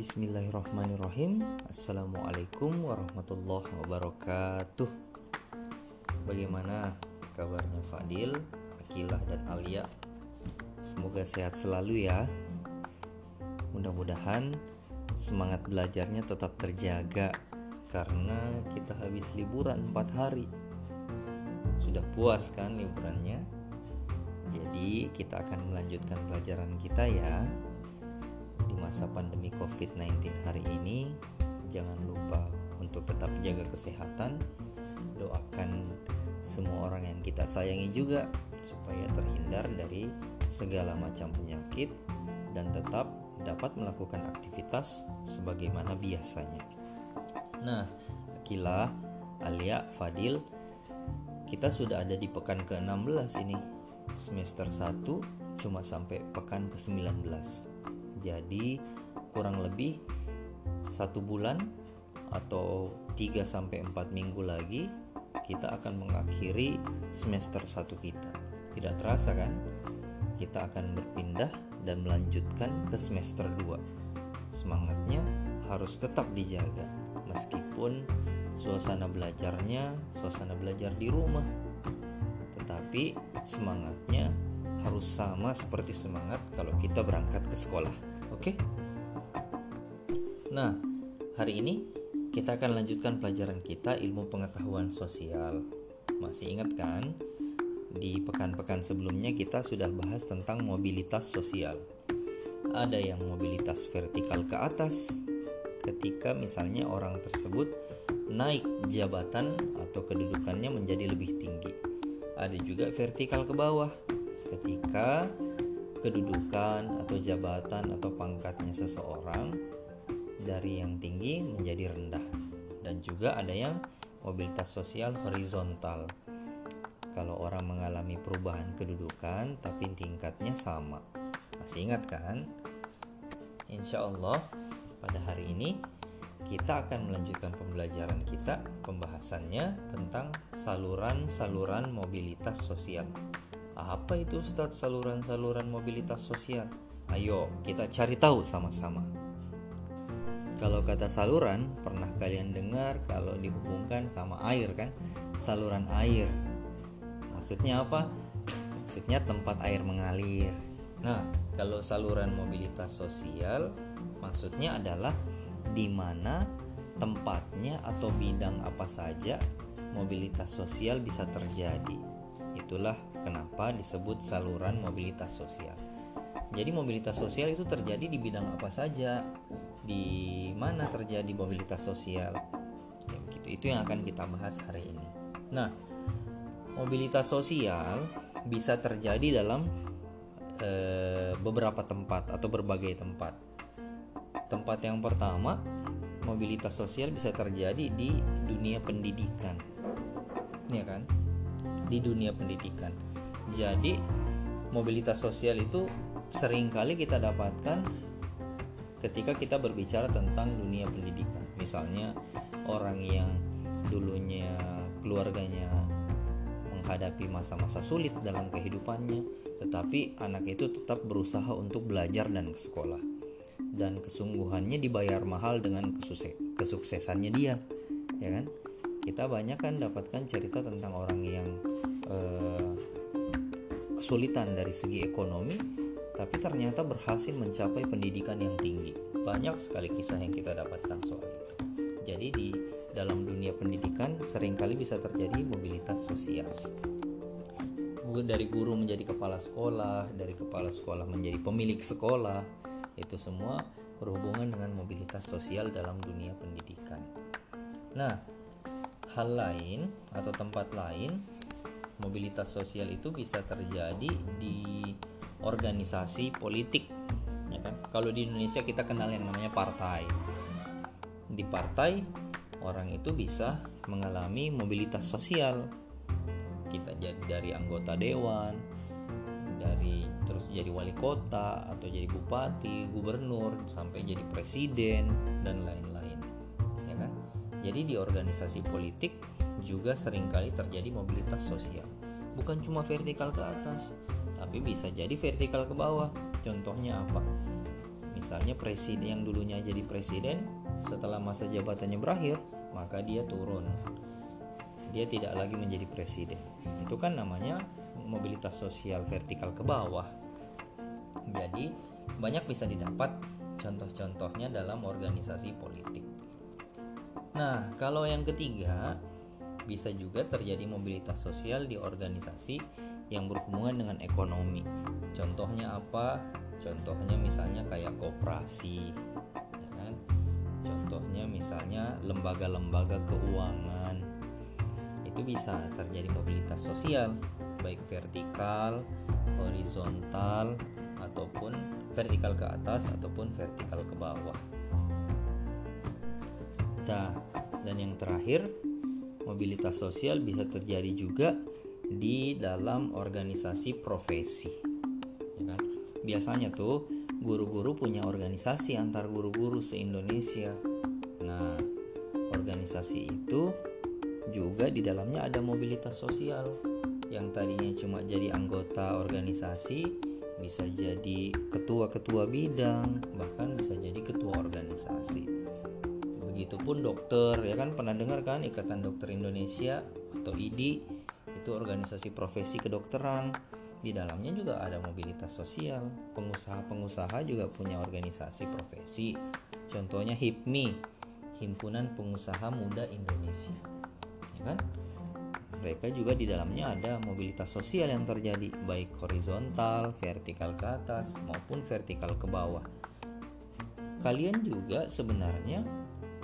Bismillahirrahmanirrahim. Assalamualaikum warahmatullahi wabarakatuh. Bagaimana kabarnya Fadil, Akilah dan Alia? Semoga sehat selalu ya. Mudah-mudahan semangat belajarnya tetap terjaga Karena kita habis liburan 4 hari. Sudah puas kan liburannya? Jadi kita akan melanjutkan pelajaran kita ya masa pandemi COVID-19 hari ini jangan lupa untuk tetap jaga kesehatan. Doakan semua orang yang kita sayangi juga supaya terhindar dari segala macam penyakit dan tetap dapat melakukan aktivitas sebagaimana biasanya. Nah Akila, Alia, Fadil kita sudah ada di pekan ke-16 ini. Semester 1 cuma sampai pekan ke-19 jadi kurang lebih satu bulan atau 3 sampai 4 minggu lagi kita akan mengakhiri semester 1 kita. Tidak terasa kan? Kita akan berpindah dan melanjutkan ke semester 2. Semangatnya harus tetap dijaga meskipun suasana belajarnya suasana belajar di rumah. Tetapi semangatnya harus sama seperti semangat kalau kita berangkat ke sekolah. Oke. Nah, hari ini kita akan lanjutkan pelajaran kita ilmu pengetahuan sosial. Masih ingat kan? Di pekan-pekan sebelumnya kita sudah bahas tentang mobilitas sosial. Ada yang mobilitas vertikal ke atas, ketika misalnya orang tersebut naik jabatan atau kedudukannya menjadi lebih tinggi. Ada juga vertikal ke bawah, ketika kedudukan atau jabatan atau pangkatnya seseorang dari yang tinggi menjadi rendah. Dan juga ada yang mobilitas sosial horizontal. Kalau orang mengalami perubahan kedudukan tapi tingkatnya sama. Masih ingat kan? Insya Allah pada hari ini kita akan melanjutkan pembelajaran kita pembahasannya tentang saluran-saluran mobilitas sosial apa itu Ustadz saluran-saluran mobilitas sosial? Ayo kita cari tahu sama-sama. Kalau kata saluran, pernah kalian dengar kalau dihubungkan sama air kan? Saluran air. Maksudnya apa? Maksudnya tempat air mengalir. Nah, kalau saluran mobilitas sosial maksudnya adalah di mana tempatnya atau bidang apa saja mobilitas sosial bisa terjadi. Itulah Kenapa disebut saluran mobilitas sosial? Jadi mobilitas sosial itu terjadi di bidang apa saja? Di mana terjadi mobilitas sosial? Ya begitu. Itu yang akan kita bahas hari ini. Nah, mobilitas sosial bisa terjadi dalam e, beberapa tempat atau berbagai tempat. Tempat yang pertama, mobilitas sosial bisa terjadi di dunia pendidikan. Ya kan? Di dunia pendidikan jadi mobilitas sosial itu sering kali kita dapatkan ketika kita berbicara tentang dunia pendidikan. Misalnya orang yang dulunya keluarganya menghadapi masa-masa sulit dalam kehidupannya, tetapi anak itu tetap berusaha untuk belajar dan ke sekolah. Dan kesungguhannya dibayar mahal dengan kesuksesannya dia, ya kan? Kita banyak kan dapatkan cerita tentang orang yang eh, kesulitan dari segi ekonomi, tapi ternyata berhasil mencapai pendidikan yang tinggi. Banyak sekali kisah yang kita dapatkan soal itu. Jadi di dalam dunia pendidikan sering kali bisa terjadi mobilitas sosial. Dari guru menjadi kepala sekolah, dari kepala sekolah menjadi pemilik sekolah, itu semua berhubungan dengan mobilitas sosial dalam dunia pendidikan. Nah, hal lain atau tempat lain mobilitas sosial itu bisa terjadi di organisasi politik ya kan? Kalau di Indonesia kita kenal yang namanya partai. Di partai orang itu bisa mengalami mobilitas sosial. Kita jadi dari anggota dewan dari terus jadi wali kota atau jadi bupati gubernur sampai jadi presiden dan lain-lain jadi di organisasi politik juga sering kali terjadi mobilitas sosial. Bukan cuma vertikal ke atas, tapi bisa jadi vertikal ke bawah. Contohnya apa? Misalnya presiden yang dulunya jadi presiden setelah masa jabatannya berakhir, maka dia turun. Dia tidak lagi menjadi presiden. Itu kan namanya mobilitas sosial vertikal ke bawah. Jadi, banyak bisa didapat contoh-contohnya dalam organisasi politik. Nah, kalau yang ketiga, bisa juga terjadi mobilitas sosial di organisasi yang berhubungan dengan ekonomi. Contohnya apa? Contohnya misalnya kayak koperasi, ya kan? Contohnya misalnya lembaga-lembaga keuangan. Itu bisa terjadi mobilitas sosial, baik vertikal, horizontal, ataupun vertikal ke atas ataupun vertikal ke bawah. Nah, dan yang terakhir, mobilitas sosial bisa terjadi juga di dalam organisasi profesi. Ya kan? Biasanya tuh guru-guru punya organisasi antar guru-guru se-Indonesia. Nah, organisasi itu juga di dalamnya ada mobilitas sosial yang tadinya cuma jadi anggota organisasi bisa jadi ketua-ketua bidang bahkan bisa jadi ketua organisasi begitupun dokter ya kan? Pernah dengar kan Ikatan Dokter Indonesia atau IDI itu organisasi profesi kedokteran. Di dalamnya juga ada mobilitas sosial. Pengusaha-pengusaha juga punya organisasi profesi. Contohnya HIPMI Himpunan Pengusaha Muda Indonesia. Ya kan? Mereka juga di dalamnya ada mobilitas sosial yang terjadi baik horizontal, vertikal ke atas maupun vertikal ke bawah. Kalian juga sebenarnya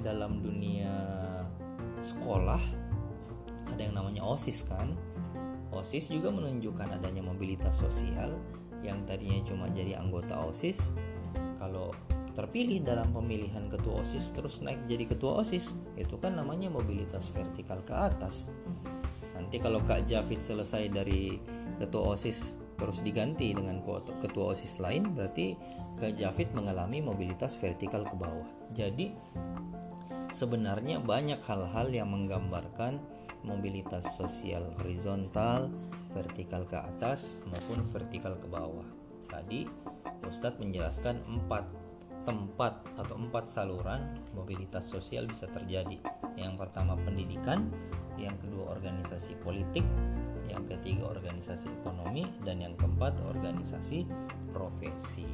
dalam dunia sekolah ada yang namanya OSIS kan? OSIS juga menunjukkan adanya mobilitas sosial yang tadinya cuma jadi anggota OSIS. Kalau terpilih dalam pemilihan ketua OSIS terus naik jadi ketua OSIS itu kan namanya mobilitas vertikal ke atas. Nanti kalau Kak Javid selesai dari ketua OSIS terus diganti dengan ketua OSIS lain berarti Kak Javid mengalami mobilitas vertikal ke bawah. Jadi sebenarnya banyak hal-hal yang menggambarkan mobilitas sosial horizontal, vertikal ke atas maupun vertikal ke bawah. Tadi Ustadz menjelaskan empat tempat atau empat saluran mobilitas sosial bisa terjadi. Yang pertama pendidikan, yang kedua organisasi politik, yang ketiga organisasi ekonomi, dan yang keempat organisasi profesi.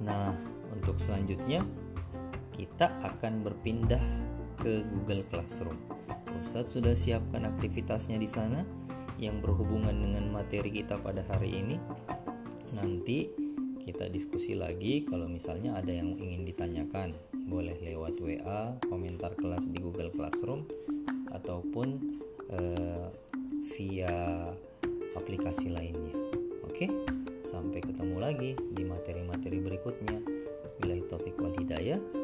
Nah, untuk selanjutnya kita akan berpindah ke Google Classroom. Ustadz sudah siapkan aktivitasnya di sana yang berhubungan dengan materi kita pada hari ini. Nanti kita diskusi lagi kalau misalnya ada yang ingin ditanyakan. Boleh lewat WA komentar kelas di Google Classroom ataupun uh, via aplikasi lainnya. Oke? Sampai ketemu lagi di materi-materi berikutnya. Bila taufik wal hidayah